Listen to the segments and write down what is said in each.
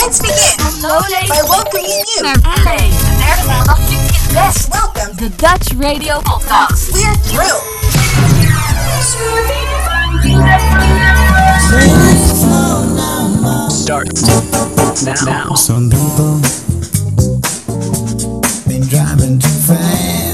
Let's begin by welcoming you. Hey, de derde maandag vind je het best. Welcome. De Dutch Radio Podcast. We're thrilled. Start now. Some people been driving too fast.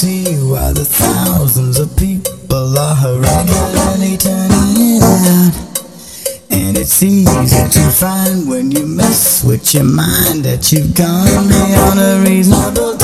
See why the thousands of people are regularly turning it out. And it's easy to find when you mess with your mind that you've gone beyond a reasonable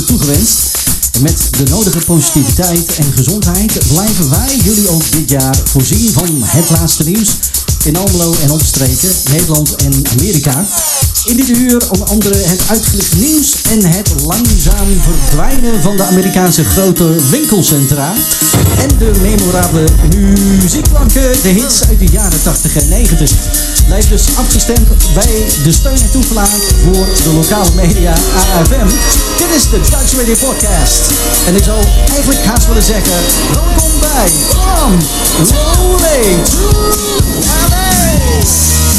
toegewenst. En met de nodige positiviteit en gezondheid blijven wij jullie ook dit jaar voorzien van het laatste nieuws in Almelo en omstreken, Nederland en Amerika. In dit uur onder andere het uitgelichte nieuws en het langzaam verdwijnen van de Amerikaanse grote winkelcentra. En de memorabele muziekklanken, de hits uit de jaren 80 en 90. Blijf dus afgestemd bij de steun en toeverlaat voor de lokale media AFM. Dit is de Dutch Radio Podcast. En ik zou eigenlijk haast willen zeggen, welkom bij From Rolling to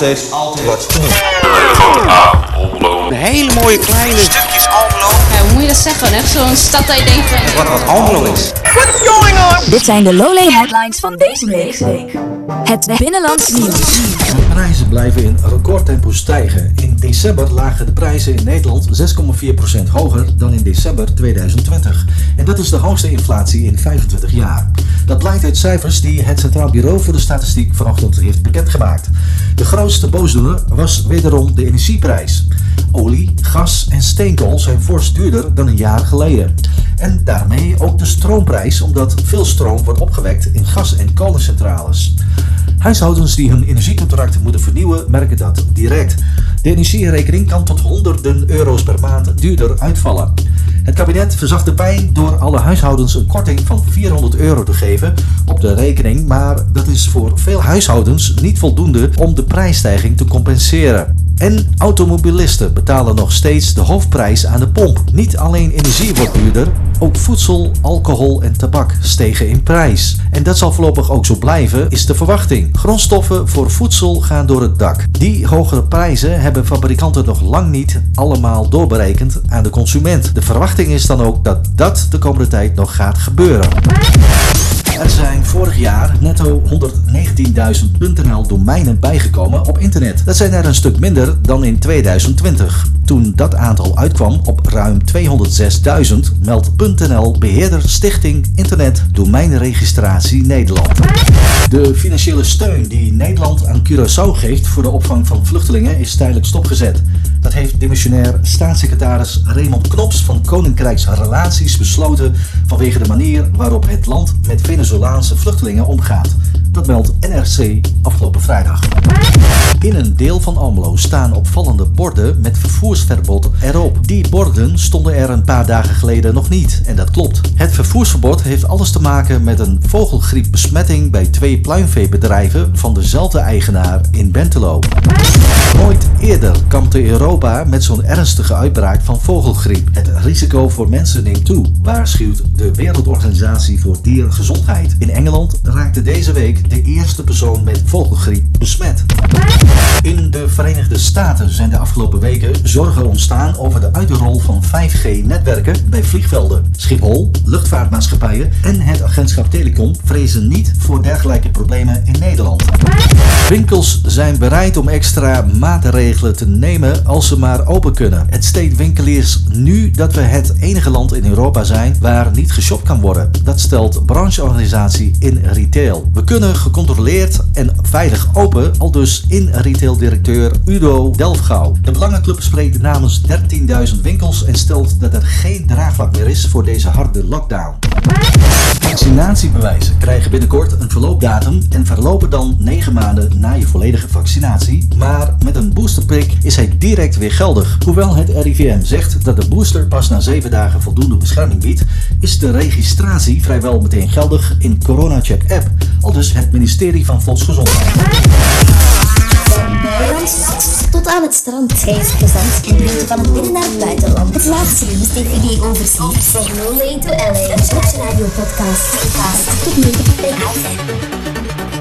altijd, altijd wat te doen. Een hele mooie kleine Stukjes Almelo, Ja, hoe moet je dat zeggen? Echt zo'n stad dat je denkt van... wat, wat Almelo is. Dit zijn de Lowlay headlines van deze week. Het binnenlands nieuws. De prijzen blijven in recordtempo stijgen. In december lagen de prijzen in Nederland 6,4% hoger dan in december 2020. En dat is de hoogste inflatie in 25 jaar. Dat blijkt uit cijfers die het Centraal Bureau voor de Statistiek vanochtend heeft bekendgemaakt. De grootste boosdoener was wederom de energieprijs. Olie, gas en steenkool zijn fors duurder dan een jaar geleden. En daarmee ook de stroomprijs, omdat veel stroom wordt opgewekt in gas- en kolencentrales. Huishoudens die hun energiecontract moeten vernieuwen, merken dat direct. De energierekening kan tot honderden euro's per maand duurder uitvallen. Het kabinet verzacht de pijn door alle huishoudens een korting van 400 euro te geven op de rekening, maar dat is voor veel huishoudens niet voldoende om de prijsstijging te compenseren. En automobilisten betalen nog steeds de hoofdprijs aan de pomp. Niet alleen energie wordt duurder, ook voedsel, alcohol en tabak stegen in prijs. En dat zal voorlopig ook zo blijven, is de verwachting. Grondstoffen voor voedsel gaan door het dak. Die hogere prijzen hebben fabrikanten nog lang niet allemaal doorberekend aan de consument. De verwachting is dan ook dat dat de komende tijd nog gaat gebeuren. Er zijn vorig jaar netto 119.000 .nl domeinen bijgekomen op internet. Dat zijn er een stuk minder dan in 2020. Toen dat aantal uitkwam op ruim 206.000 meldt .nl beheerder Stichting Internet Domeinregistratie Nederland. De financiële steun die Nederland aan Curaçao geeft voor de opvang van vluchtelingen is tijdelijk stopgezet. Dat heeft dimissionair staatssecretaris Raymond Knops van Koninkrijksrelaties besloten vanwege de manier waarop het land met Venezolaanse vluchtelingen omgaat. Dat meldt NRC afgelopen vrijdag. In een deel van Almelo staan opvallende borden met vervoersverbod erop. Die borden stonden er een paar dagen geleden nog niet. En dat klopt. Het vervoersverbod heeft alles te maken met een vogelgriepbesmetting bij twee pluimveebedrijven van dezelfde eigenaar in Bentelo. Nooit eerder kampte Europa met zo'n ernstige uitbraak van vogelgriep. Het risico voor mensen neemt toe, waarschuwt de Wereldorganisatie voor Dierengezondheid. In Engeland raakte deze week de eerste persoon met vogelgriep besmet. In de Verenigde Staten zijn de afgelopen weken zorgen ontstaan over de uitrol van 5G-netwerken bij vliegvelden. Schiphol, luchtvaartmaatschappijen en het agentschap Telecom vrezen niet voor dergelijke problemen in Nederland. Winkels zijn bereid om extra maatregelen te nemen als ze maar open kunnen. Het steekt winkeliers nu dat we het enige land in Europa zijn waar niet geshopt kan worden. Dat stelt brancheorganisatie in retail. We kunnen gecontroleerd en veilig open, al dus in retaildirecteur Udo Delfgauw. De Belangenclub spreekt namens 13.000 winkels en stelt dat er geen draagvlak meer is voor deze harde lockdown. Vaccinatiebewijzen krijgen binnenkort een verloopdatum en verlopen dan 9 maanden na je volledige vaccinatie. Maar met een boosterprik is hij direct weer geldig. Hoewel het RIVM zegt dat de booster pas na 7 dagen voldoende bescherming biedt, is de registratie vrijwel meteen geldig in CoronaCheck app. Al dus het ministerie van Volksgezondheid. Tot aan het strand. Reisgezant en brengt van het binnen naar het buitenland. Het laatste nieuws TV overzicht. Van No Way to LA. Een Radio podcast. Tot 90.5.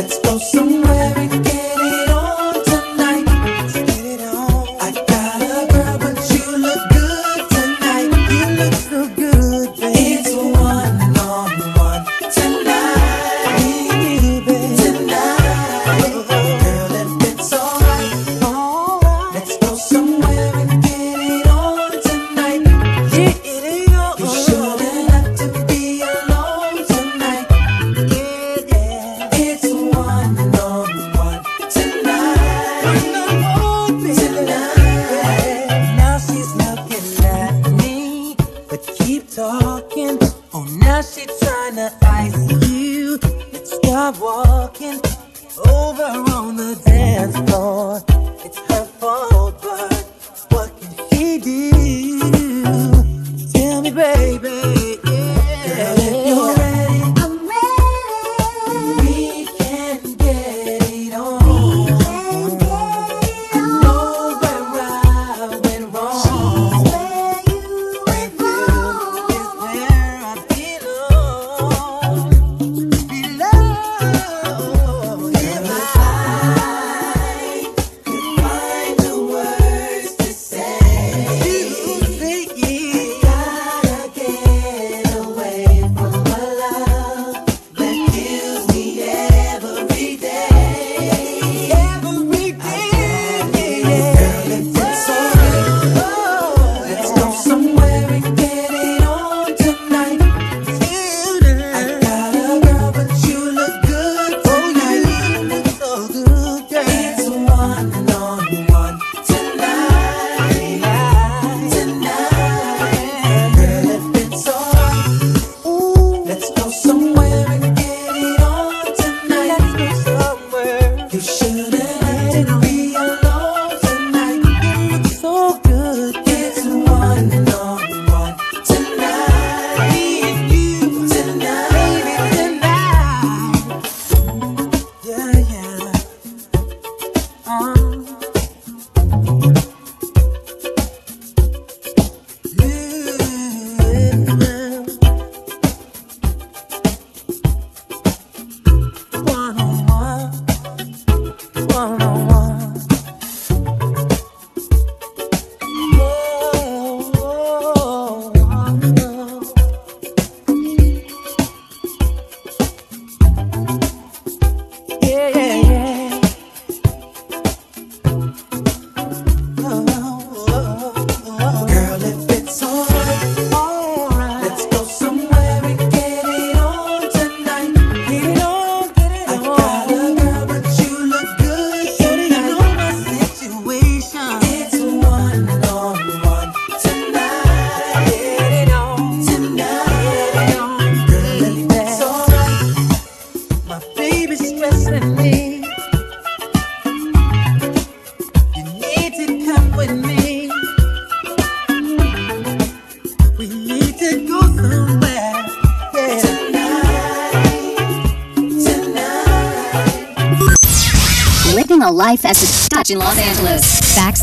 Let's go somewhere again.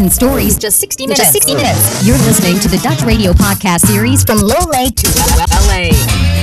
and stories just 60 minutes. Just 60 minutes. You're listening to the Dutch Radio podcast series from Loolee to LA.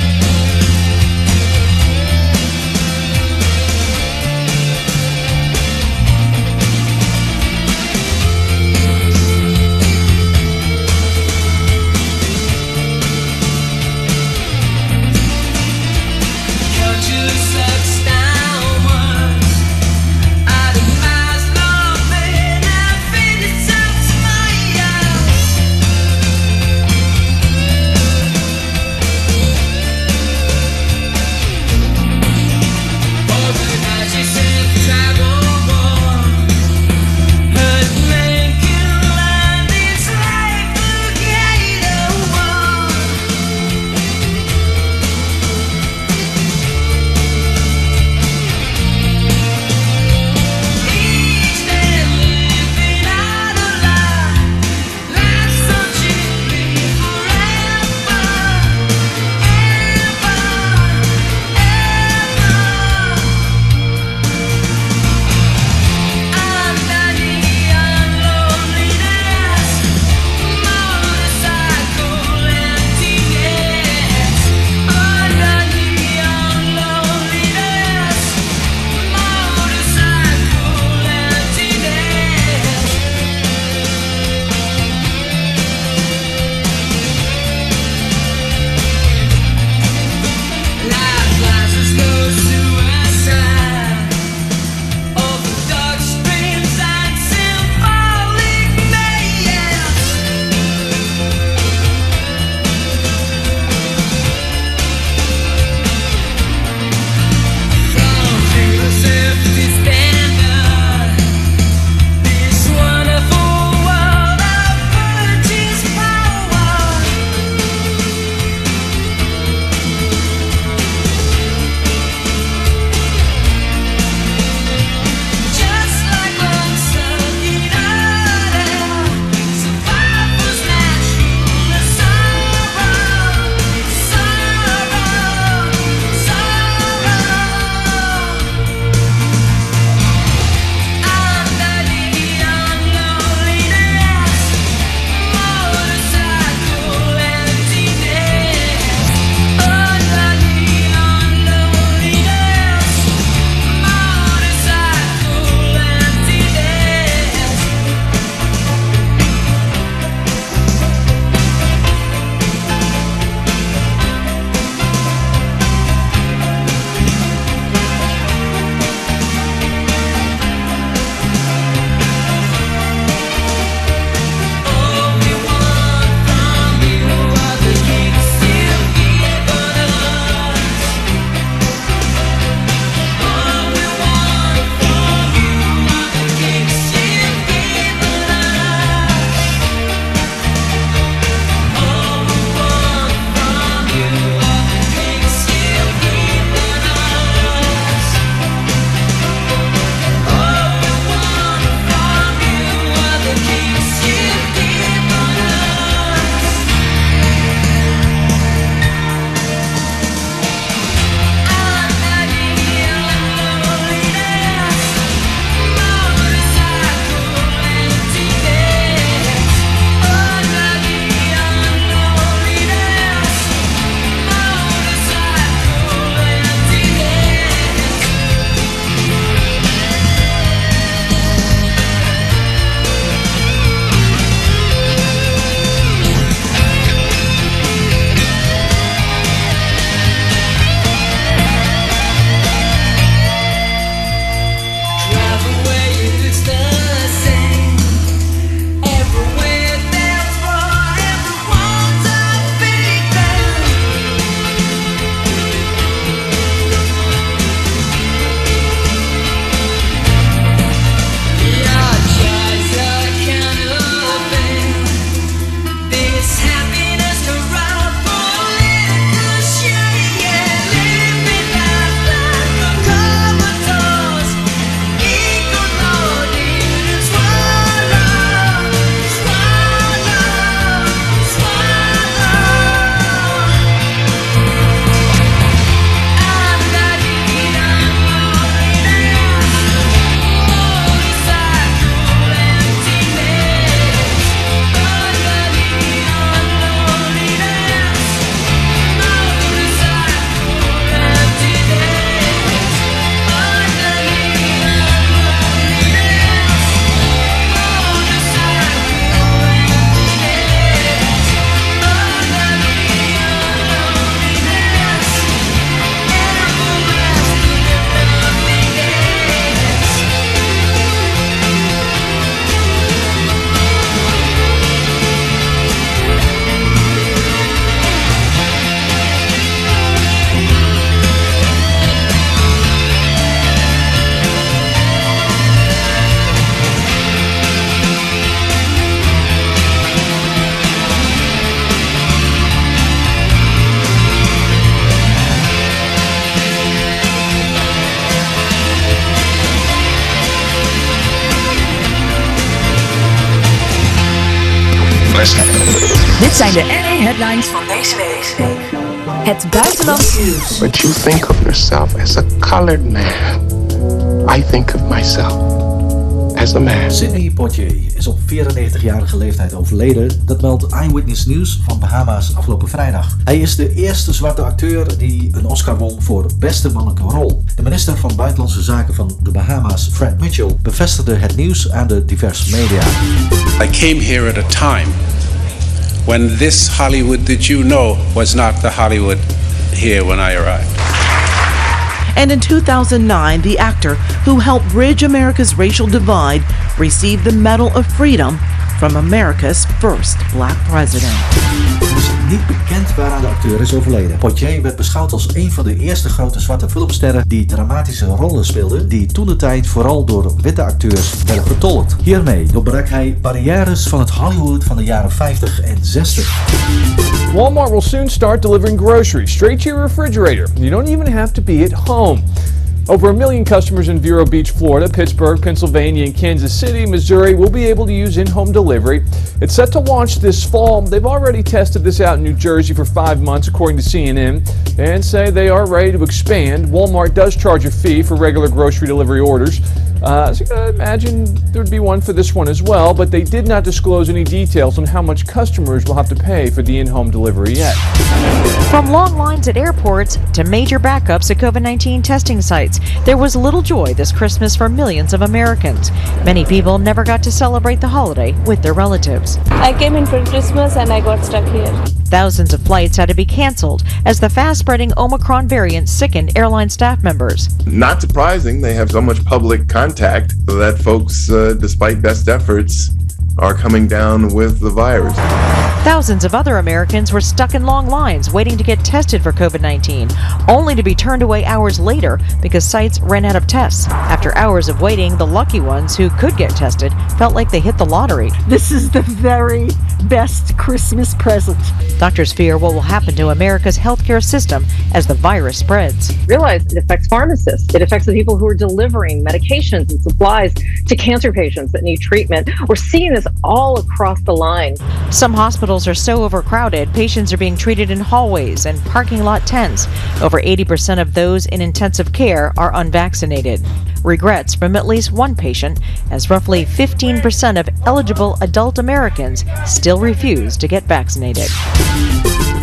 Headlines van deze week. Het buitenlands nieuws. But you think of yourself as a colored man. I think of myself as a man. Sidney Poitier is op 94-jarige leeftijd overleden. Dat meldt Eyewitness News van Bahama's afgelopen vrijdag. Hij is de eerste zwarte acteur die een Oscar won voor beste mannelijke rol. De minister van Buitenlandse Zaken van de Bahama's, Fred Mitchell, bevestigde het nieuws aan de diverse media. I came here at a time when this Hollywood that you know was not the Hollywood here when I arrived. And in 2009, the actor who helped bridge America's racial divide received the Medal of Freedom from America's first black president. Niet bekend waaraan de acteur is overleden. Poitier werd beschouwd als een van de eerste grote zwarte filmsterren die dramatische rollen speelden, die toen de tijd vooral door witte acteurs werden vertolkt. Hiermee doorbrak hij barrières van het Hollywood van de jaren 50 en 60. Walmart will soon start delivering groceries straight to your refrigerator. You don't even have to be at home. Over a million customers in Vero Beach, Florida, Pittsburgh, Pennsylvania, and Kansas City, Missouri will be able to use in home delivery. It's set to launch this fall. They've already tested this out in New Jersey for five months, according to CNN, and say they are ready to expand. Walmart does charge a fee for regular grocery delivery orders. Uh, so you can imagine there'd be one for this one as well, but they did not disclose any details on how much customers will have to pay for the in home delivery yet. From long lines at airports to major backups at COVID 19 testing sites, there was little joy this Christmas for millions of Americans. Many people never got to celebrate the holiday with their relatives. I came in for Christmas and I got stuck here. Thousands of flights had to be canceled as the fast spreading Omicron variant sickened airline staff members. Not surprising, they have so much public contact that folks, uh, despite best efforts, are coming down with the virus. Thousands of other Americans were stuck in long lines waiting to get tested for COVID 19, only to be turned away hours later because sites ran out of tests. After hours of waiting, the lucky ones who could get tested felt like they hit the lottery. This is the very best Christmas present. Doctors fear what will happen to America's healthcare system as the virus spreads. Realize it affects pharmacists. It affects the people who are delivering medications and supplies to cancer patients that need treatment. We're seeing this all across the line. Some hospitals are so overcrowded, patients are being treated in hallways and parking lot tents. Over 80% of those in intensive care are unvaccinated. Regrets from at least one patient, as roughly 15% of eligible adult Americans still refuse to get vaccinated.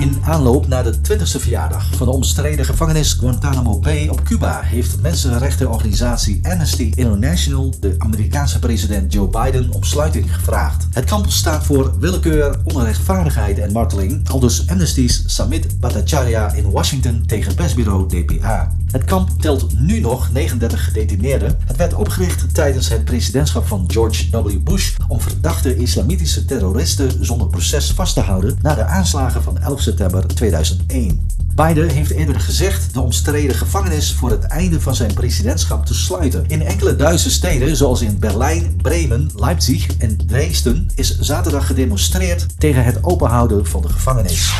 In aanloop naar de 20e verjaardag van de omstreden gevangenis Guantanamo Bay op Cuba heeft mensenrechtenorganisatie Amnesty International de Amerikaanse president Joe Biden om sluiting gevraagd. Het kamp staat voor willekeur, onrechtvaardigheid en marteling, aldus Amnesty's Samit Bhattacharya in Washington tegen persbureau DPA. Het kamp telt nu nog 39 gedetineerden. Het werd opgericht tijdens het presidentschap van George W. Bush om verdachte islamitische terroristen zonder proces vast te houden na de aanslagen van 11 september 2001. Biden heeft eerder gezegd de omstreden gevangenis voor het einde van zijn presidentschap te sluiten. In enkele Duitse steden, zoals in Berlijn, Bremen, Leipzig en Dresden, is zaterdag gedemonstreerd tegen het openhouden van de gevangenis.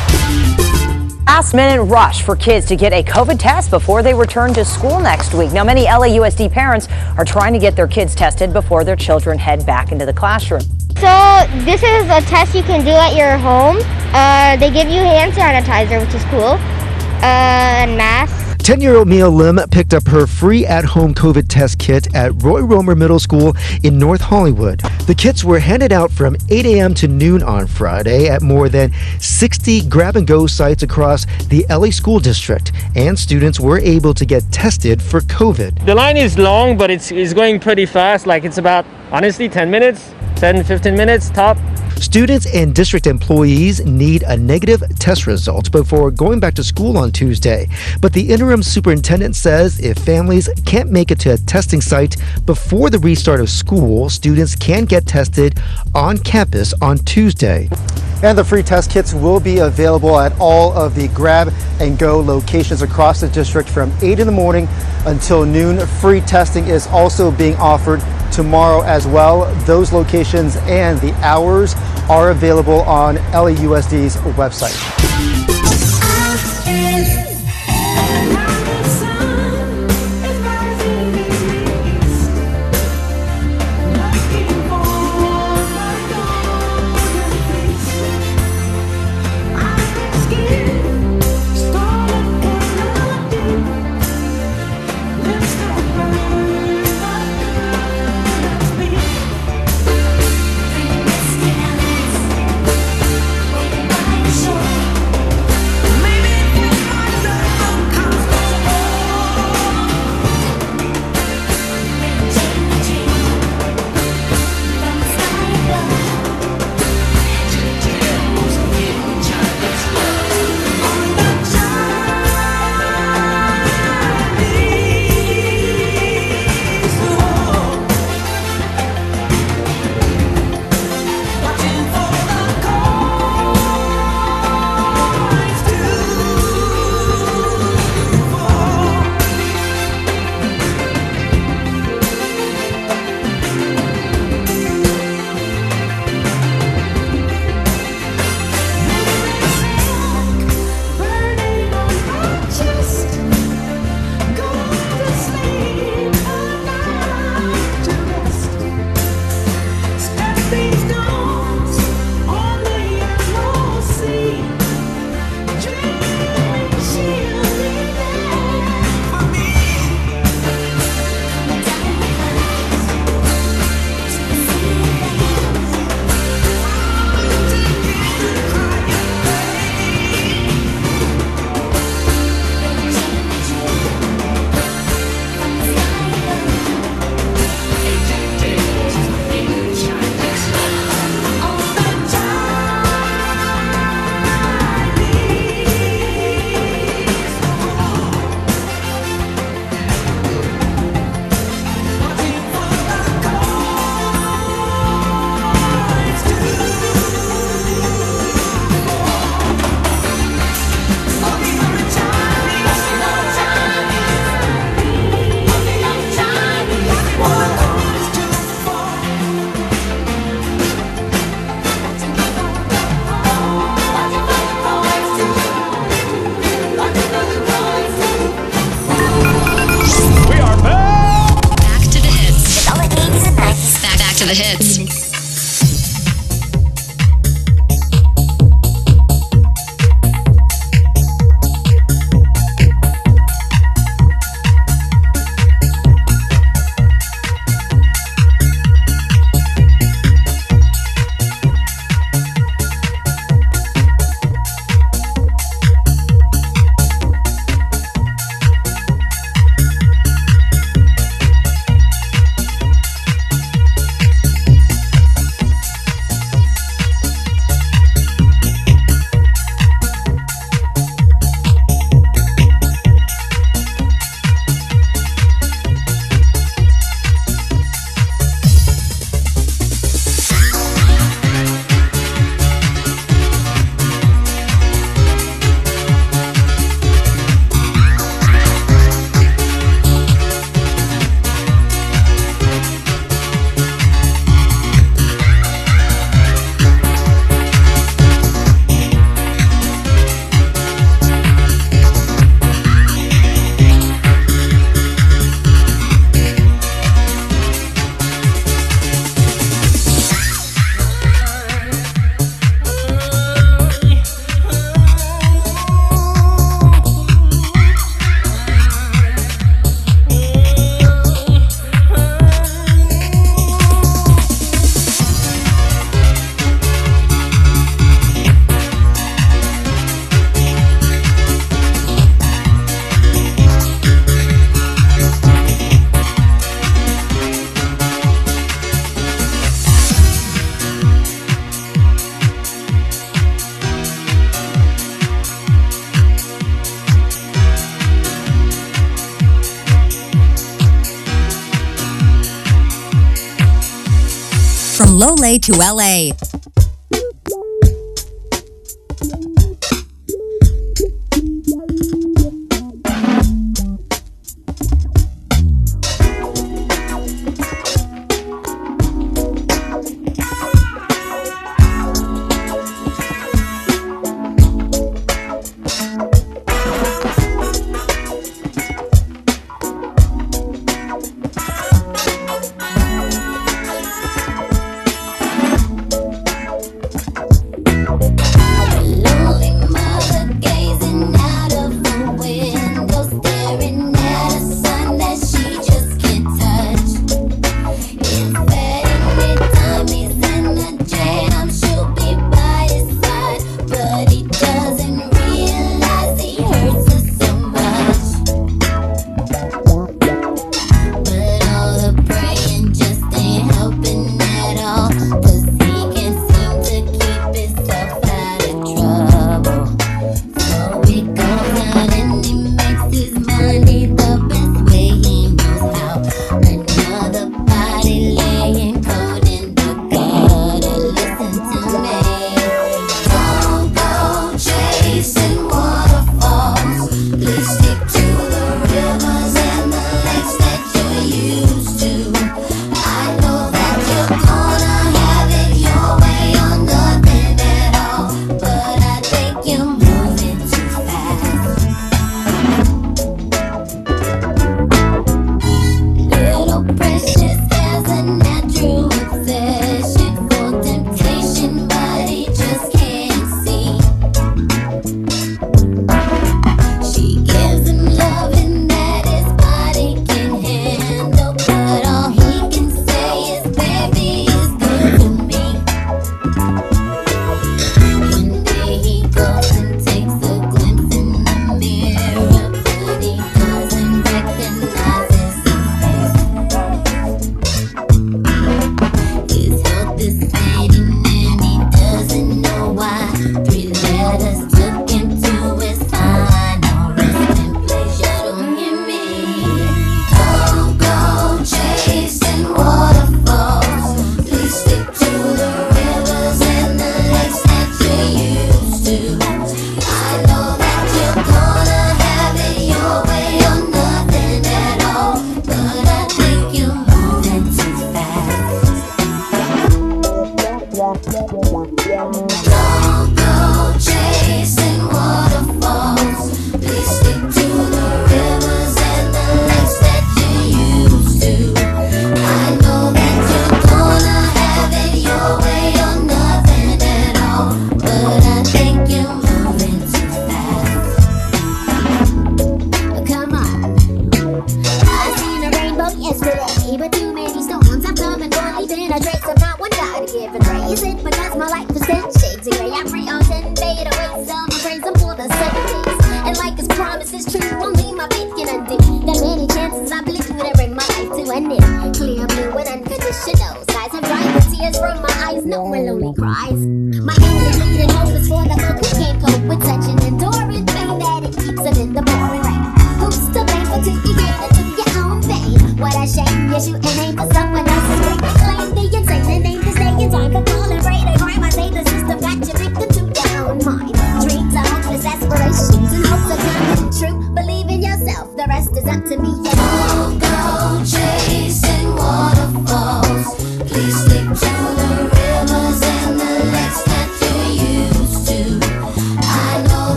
Last minute rush for kids to get a COVID test before they return to school next week. Now, many LAUSD parents are trying to get their kids tested before their children head back into the classroom. So this is a test you can do at your home. Uh, they give you hand sanitizer, which is cool, uh, and masks. 10 year old Mia Lim picked up her free at home COVID test kit at Roy Romer Middle School in North Hollywood. The kits were handed out from 8 a.m. to noon on Friday at more than 60 grab and go sites across the LA School District, and students were able to get tested for COVID. The line is long, but it's, it's going pretty fast. Like it's about, honestly, 10 minutes, 10, 15 minutes top. Students and district employees need a negative test result before going back to school on Tuesday. But the interim superintendent says if families can't make it to a testing site before the restart of school, students can get tested on campus on Tuesday. And the free test kits will be available at all of the grab and go locations across the district from 8 in the morning until noon. Free testing is also being offered tomorrow as well. Those locations and the hours are available on LAUSD's website. To LA.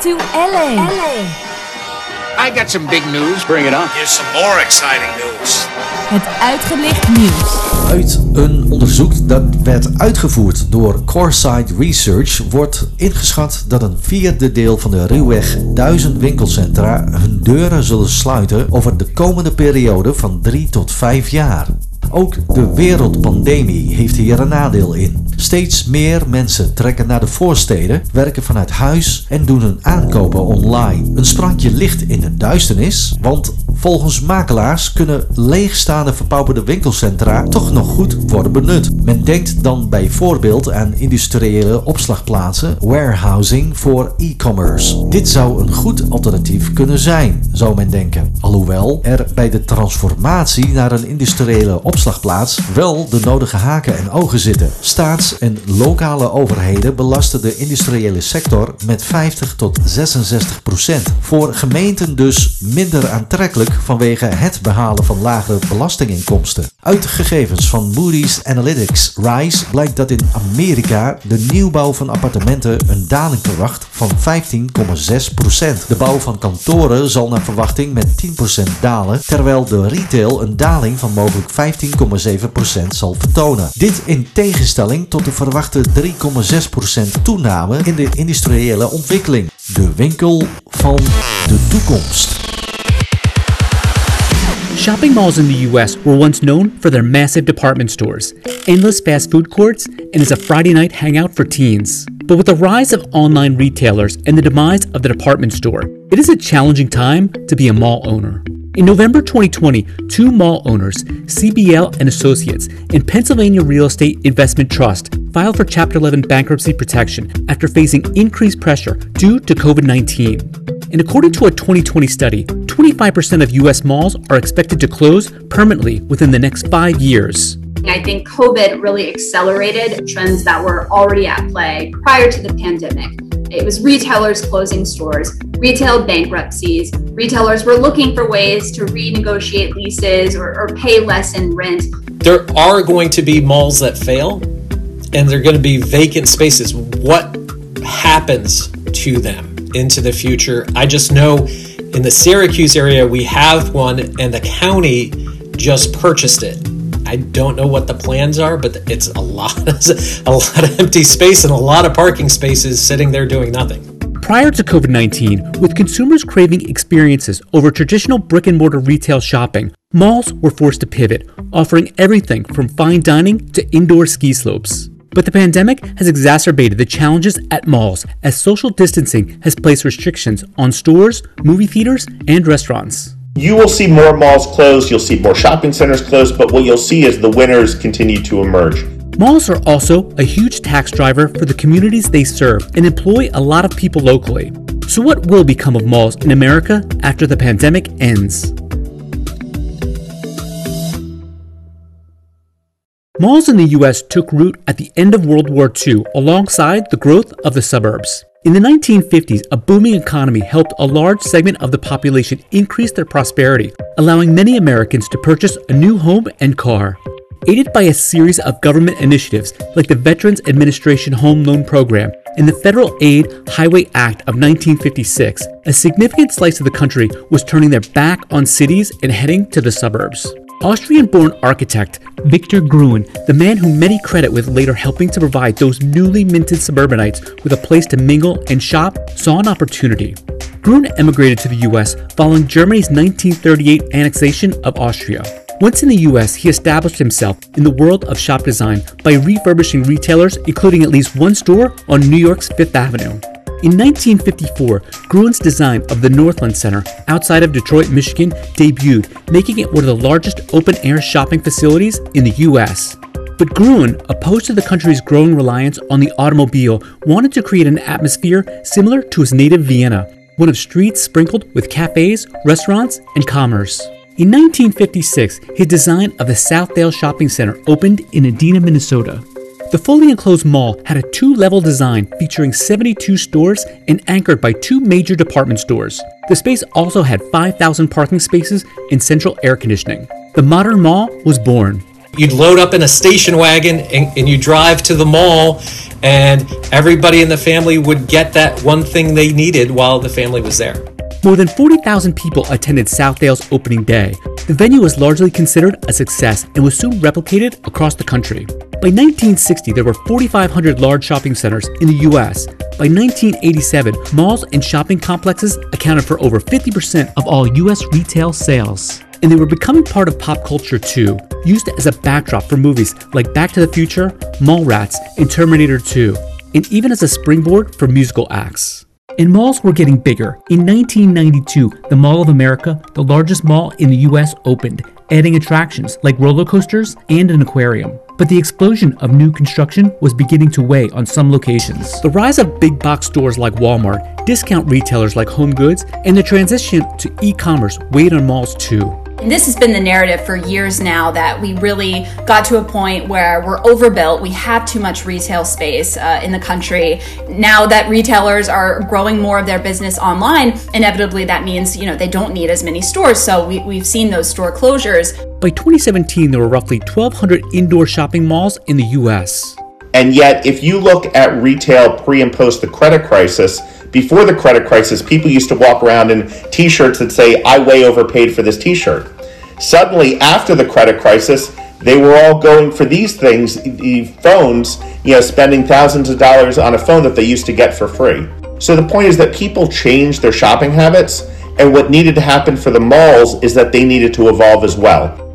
To LA. I got some big news. Bring it on. Here's some more exciting news. Het uitgelicht nieuws. Uit een onderzoek dat werd uitgevoerd door Coresight Research wordt ingeschat dat een vierde deel van de ruwweg 1000 winkelcentra hun deuren zullen sluiten over de komende periode van 3 tot 5 jaar. Ook de wereldpandemie heeft hier een nadeel in. Steeds meer mensen trekken naar de voorsteden, werken vanuit huis en doen hun aankopen online. Een sprankje licht in de duisternis, want Volgens makelaars kunnen leegstaande verpauperde winkelcentra toch nog goed worden benut. Men denkt dan bijvoorbeeld aan industriële opslagplaatsen, warehousing voor e-commerce. Dit zou een goed alternatief kunnen zijn, zou men denken. Alhoewel er bij de transformatie naar een industriële opslagplaats wel de nodige haken en ogen zitten. Staats- en lokale overheden belasten de industriële sector met 50 tot 66 procent. Voor gemeenten dus minder aantrekkelijk vanwege het behalen van lagere belastinginkomsten. Uit gegevens van Moody's Analytics Rise blijkt dat in Amerika de nieuwbouw van appartementen een daling verwacht van 15,6 procent. De bouw van kantoren zal naar verwachting met 10 procent dalen, terwijl de retail een daling van mogelijk 15,7 procent zal vertonen. Dit in tegenstelling tot de verwachte 3,6 procent toename in de industriële ontwikkeling. De winkel van de toekomst. Shopping malls in the US were once known for their massive department stores, endless fast food courts, and as a Friday night hangout for teens. But with the rise of online retailers and the demise of the department store, it is a challenging time to be a mall owner. In November 2020, two mall owners, CBL and Associates, and Pennsylvania Real Estate Investment Trust filed for Chapter 11 bankruptcy protection after facing increased pressure due to COVID 19. And according to a 2020 study, 25% of US malls are expected to close permanently within the next five years. I think COVID really accelerated trends that were already at play prior to the pandemic. It was retailers closing stores, retail bankruptcies. Retailers were looking for ways to renegotiate leases or, or pay less in rent. There are going to be malls that fail, and they're going to be vacant spaces. What happens to them into the future? I just know in the Syracuse area, we have one, and the county just purchased it. I don't know what the plans are, but it's a lot, a lot of empty space and a lot of parking spaces sitting there doing nothing. Prior to COVID 19, with consumers craving experiences over traditional brick and mortar retail shopping, malls were forced to pivot, offering everything from fine dining to indoor ski slopes. But the pandemic has exacerbated the challenges at malls as social distancing has placed restrictions on stores, movie theaters, and restaurants. You will see more malls closed, you'll see more shopping centers closed, but what you'll see is the winners continue to emerge. Malls are also a huge tax driver for the communities they serve and employ a lot of people locally. So, what will become of malls in America after the pandemic ends? Malls in the US took root at the end of World War II alongside the growth of the suburbs. In the 1950s, a booming economy helped a large segment of the population increase their prosperity, allowing many Americans to purchase a new home and car. Aided by a series of government initiatives like the Veterans Administration Home Loan Program and the Federal Aid Highway Act of 1956, a significant slice of the country was turning their back on cities and heading to the suburbs. Austrian born architect Victor Gruen, the man who many credit with later helping to provide those newly minted suburbanites with a place to mingle and shop, saw an opportunity. Gruen emigrated to the US following Germany's 1938 annexation of Austria. Once in the US, he established himself in the world of shop design by refurbishing retailers, including at least one store on New York's Fifth Avenue. In 1954, Gruen's design of the Northland Center outside of Detroit, Michigan debuted, making it one of the largest open air shopping facilities in the US. But Gruen, opposed to the country's growing reliance on the automobile, wanted to create an atmosphere similar to his native Vienna, one of streets sprinkled with cafes, restaurants, and commerce. In 1956, his design of the Southdale Shopping Center opened in Edina, Minnesota. The fully enclosed mall had a two level design featuring 72 stores and anchored by two major department stores. The space also had 5,000 parking spaces and central air conditioning. The modern mall was born. You'd load up in a station wagon and, and you drive to the mall, and everybody in the family would get that one thing they needed while the family was there. More than 40,000 people attended Southdale's opening day. The venue was largely considered a success and was soon replicated across the country. By 1960, there were 4,500 large shopping centers in the US. By 1987, malls and shopping complexes accounted for over 50% of all US retail sales. And they were becoming part of pop culture too, used as a backdrop for movies like Back to the Future, Mallrats, and Terminator 2, and even as a springboard for musical acts. And malls were getting bigger. In 1992, the Mall of America, the largest mall in the US, opened, adding attractions like roller coasters and an aquarium. But the explosion of new construction was beginning to weigh on some locations. The rise of big box stores like Walmart, discount retailers like HomeGoods, and the transition to e commerce weighed on malls too. And this has been the narrative for years now that we really got to a point where we're overbuilt. We have too much retail space uh, in the country. Now that retailers are growing more of their business online, inevitably that means you know they don't need as many stores. So we, we've seen those store closures. By 2017, there were roughly 1,200 indoor shopping malls in the U.S. And yet, if you look at retail pre and post the credit crisis, before the credit crisis, people used to walk around in t shirts that say, I way overpaid for this t shirt. Suddenly, after the credit crisis, they were all going for these things, the phones, you know, spending thousands of dollars on a phone that they used to get for free. So the point is that people changed their shopping habits, and what needed to happen for the malls is that they needed to evolve as well.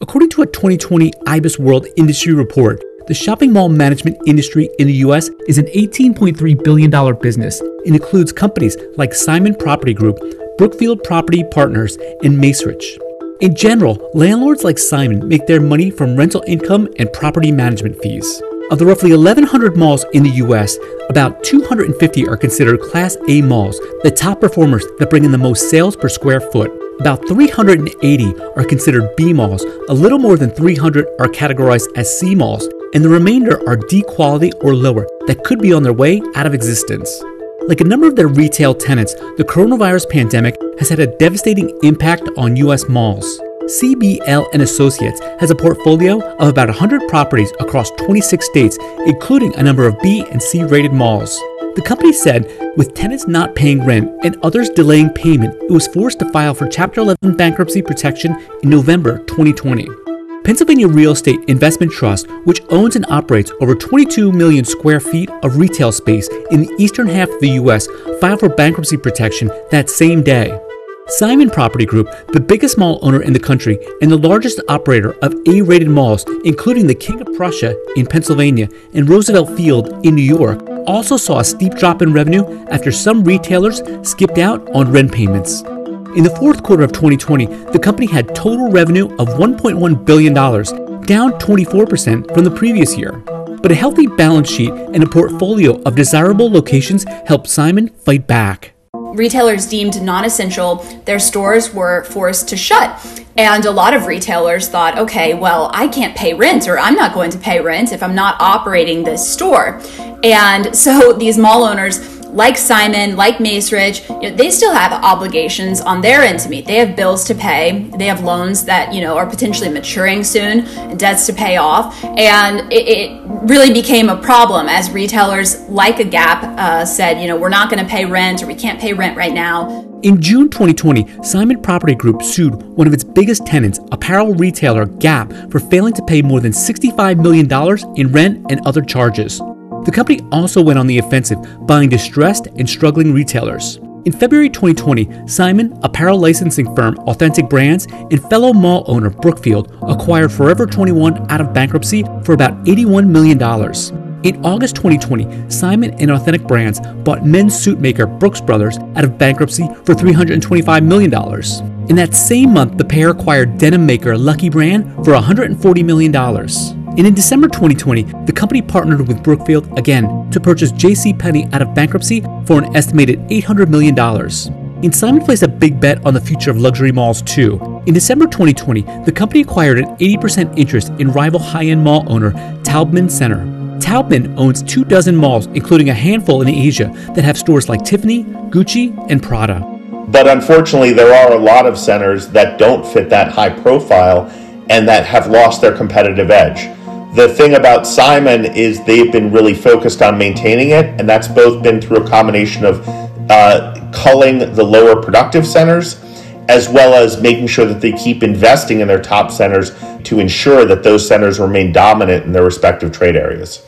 According to a 2020 IBISWorld Industry Report, the shopping mall management industry in the US is an $18.3 billion business and includes companies like Simon Property Group, Brookfield Property Partners, and Macerich. In general, landlords like Simon make their money from rental income and property management fees. Of the roughly 1,100 malls in the US, about 250 are considered Class A malls, the top performers that bring in the most sales per square foot. About 380 are considered B malls, a little more than 300 are categorized as C malls, and the remainder are D quality or lower that could be on their way out of existence. Like a number of their retail tenants, the coronavirus pandemic has had a devastating impact on US malls. CBL and Associates has a portfolio of about 100 properties across 26 states, including a number of B and C rated malls. The company said with tenants not paying rent and others delaying payment, it was forced to file for Chapter 11 bankruptcy protection in November 2020. Pennsylvania Real Estate Investment Trust, which owns and operates over 22 million square feet of retail space in the eastern half of the U.S., filed for bankruptcy protection that same day. Simon Property Group, the biggest mall owner in the country and the largest operator of A rated malls, including the King of Prussia in Pennsylvania and Roosevelt Field in New York, also saw a steep drop in revenue after some retailers skipped out on rent payments. In the fourth quarter of 2020, the company had total revenue of $1.1 billion, down 24% from the previous year. But a healthy balance sheet and a portfolio of desirable locations helped Simon fight back. Retailers deemed non essential, their stores were forced to shut. And a lot of retailers thought, okay, well, I can't pay rent or I'm not going to pay rent if I'm not operating this store. And so these mall owners like Simon, like Macerich, you know, they still have obligations on their end to meet. They have bills to pay. They have loans that you know are potentially maturing soon, debts to pay off, and it, it really became a problem as retailers like a Gap uh, said, you know, we're not going to pay rent or we can't pay rent right now. In June 2020, Simon Property Group sued one of its biggest tenants, apparel retailer Gap, for failing to pay more than $65 million in rent and other charges. The company also went on the offensive, buying distressed and struggling retailers. In February 2020, Simon, apparel licensing firm Authentic Brands, and fellow mall owner Brookfield acquired Forever 21 out of bankruptcy for about $81 million. In August 2020, Simon and Authentic Brands bought men's suit maker Brooks Brothers out of bankruptcy for $325 million. In that same month, the pair acquired denim maker Lucky Brand for $140 million. And in December 2020, the company partnered with Brookfield again to purchase JCPenney out of bankruptcy for an estimated $800 million. And Simon placed a big bet on the future of luxury malls too. In December 2020, the company acquired an 80% interest in rival high-end mall owner Taubman Center. Taubman owns two dozen malls, including a handful in Asia, that have stores like Tiffany, Gucci, and Prada. But unfortunately, there are a lot of centers that don't fit that high profile and that have lost their competitive edge. The thing about Simon is they've been really focused on maintaining it, and that's both been through a combination of uh, culling the lower productive centers as well as making sure that they keep investing in their top centers to ensure that those centers remain dominant in their respective trade areas.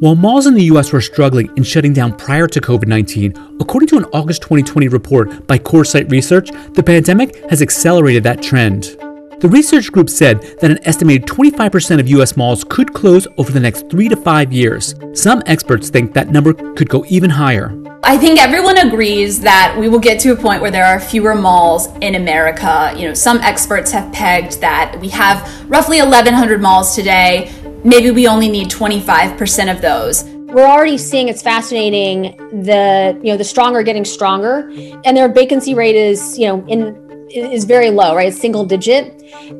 While malls in the US were struggling and shutting down prior to COVID 19, according to an August 2020 report by Coresight Research, the pandemic has accelerated that trend. The research group said that an estimated 25% of US malls could close over the next three to five years. Some experts think that number could go even higher. I think everyone agrees that we will get to a point where there are fewer malls in America. You know, some experts have pegged that we have roughly 1,100 malls today. Maybe we only need 25% of those. We're already seeing it's fascinating the you know the stronger getting stronger, and their vacancy rate is you know in is very low, right? It's single digit,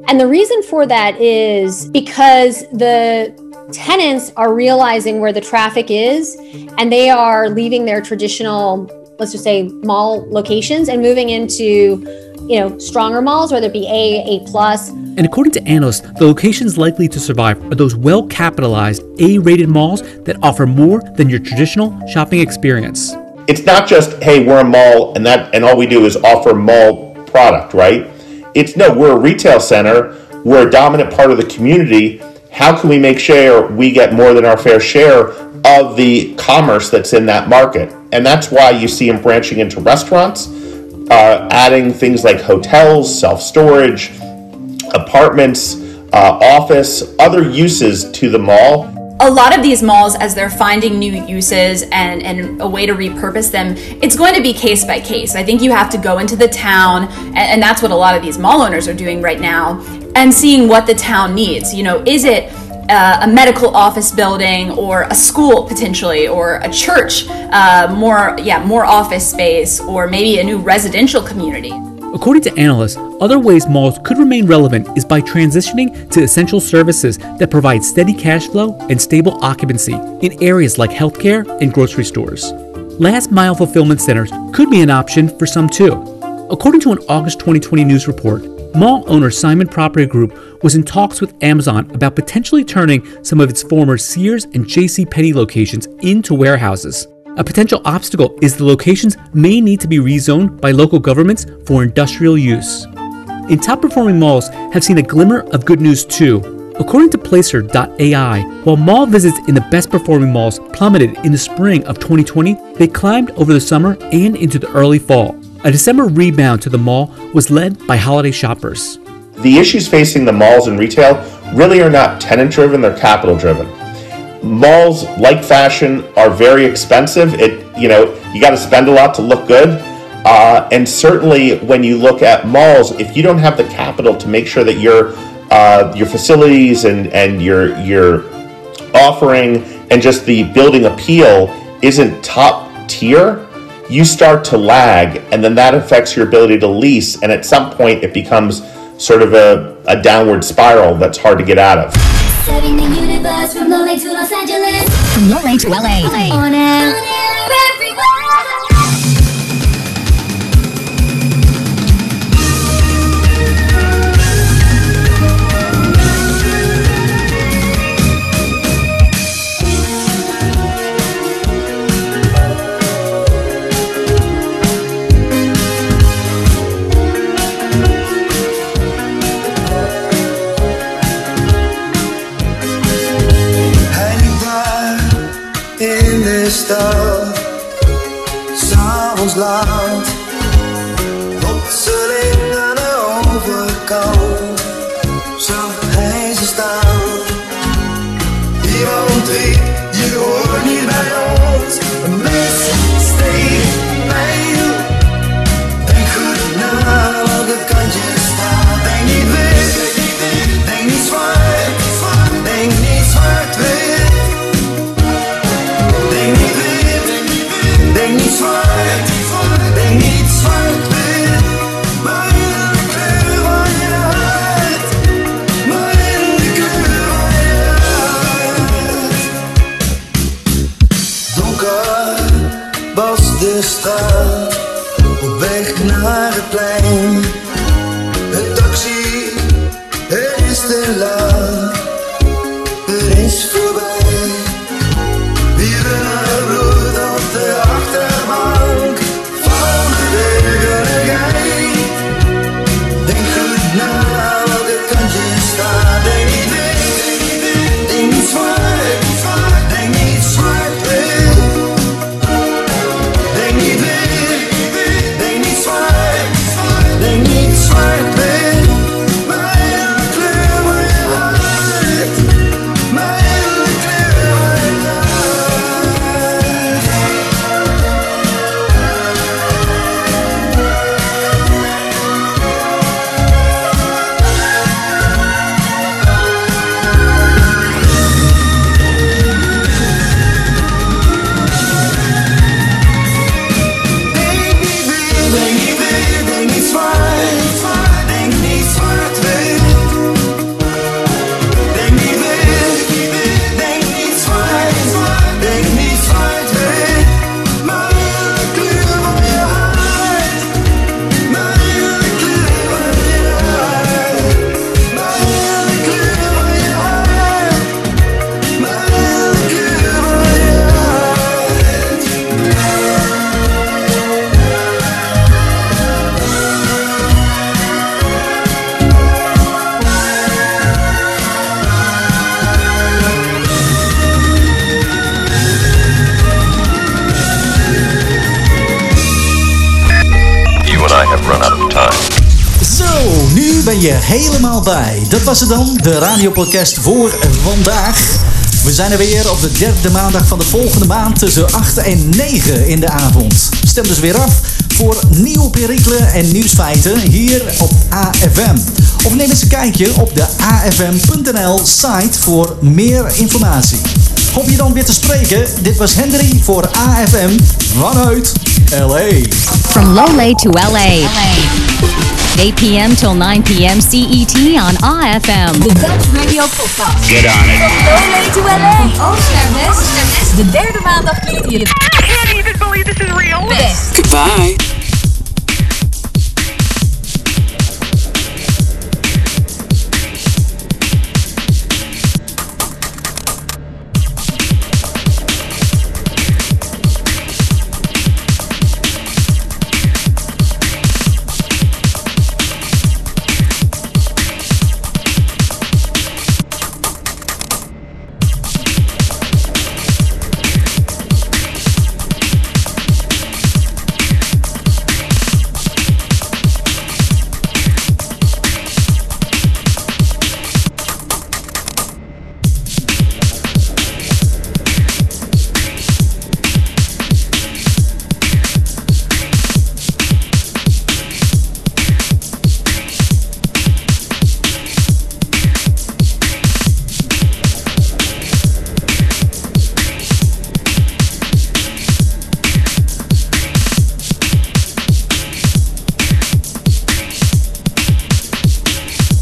and the reason for that is because the tenants are realizing where the traffic is and they are leaving their traditional let's just say mall locations and moving into you know stronger malls whether it be a a plus And according to analysts, the locations likely to survive are those well capitalized, A rated malls that offer more than your traditional shopping experience. It's not just, hey, we're a mall and that and all we do is offer mall product, right? It's no, we're a retail center, we're a dominant part of the community. How can we make sure we get more than our fair share of the commerce that's in that market? And that's why you see them branching into restaurants, uh, adding things like hotels, self storage, apartments, uh, office, other uses to the mall. A lot of these malls as they're finding new uses and, and a way to repurpose them it's going to be case by case. I think you have to go into the town and, and that's what a lot of these mall owners are doing right now and seeing what the town needs. You know is it uh, a medical office building or a school potentially or a church uh, more yeah more office space or maybe a new residential community According to analysts, other ways malls could remain relevant is by transitioning to essential services that provide steady cash flow and stable occupancy in areas like healthcare and grocery stores. Last mile fulfillment centers could be an option for some too. According to an August 2020 news report, mall owner Simon Property Group was in talks with Amazon about potentially turning some of its former Sears and JC Penney locations into warehouses. A potential obstacle is the locations may need to be rezoned by local governments for industrial use. In top performing malls have seen a glimmer of good news too. According to Placer.ai, while mall visits in the best performing malls plummeted in the spring of 2020, they climbed over the summer and into the early fall. A December rebound to the mall was led by holiday shoppers. The issues facing the malls and retail really are not tenant driven, they're capital driven. Malls, like fashion, are very expensive. It, you know, you got to spend a lot to look good. Uh, and certainly, when you look at malls, if you don't have the capital to make sure that your uh, your facilities and and your your offering and just the building appeal isn't top tier, you start to lag, and then that affects your ability to lease. And at some point, it becomes sort of a, a downward spiral that's hard to get out of. Universe from LA to Los Angeles. From LA to LA. On air. In de stad, s'avonds laat, straat, op weg naar het plein. Je helemaal bij. Dat was het dan, de radiopodcast voor vandaag. We zijn er weer op de derde maandag van de volgende maand tussen 8 en 9 in de avond. Stem dus weer af voor nieuwe perikelen en nieuwsfeiten hier op AFM. Of neem eens een kijkje op de afm.nl site voor meer informatie. Hoop je dan weer te spreken. Dit was Henry voor AFM vanuit LA. From Lowlay to LA. 8 p.m. till 9 p.m. CET on AFM. De Dutch Radio Podcast. Get on it. From Loolee to LA. Oost naar west. De derde maandag klinkt je. I can't even believe this is real. West. Goodbye.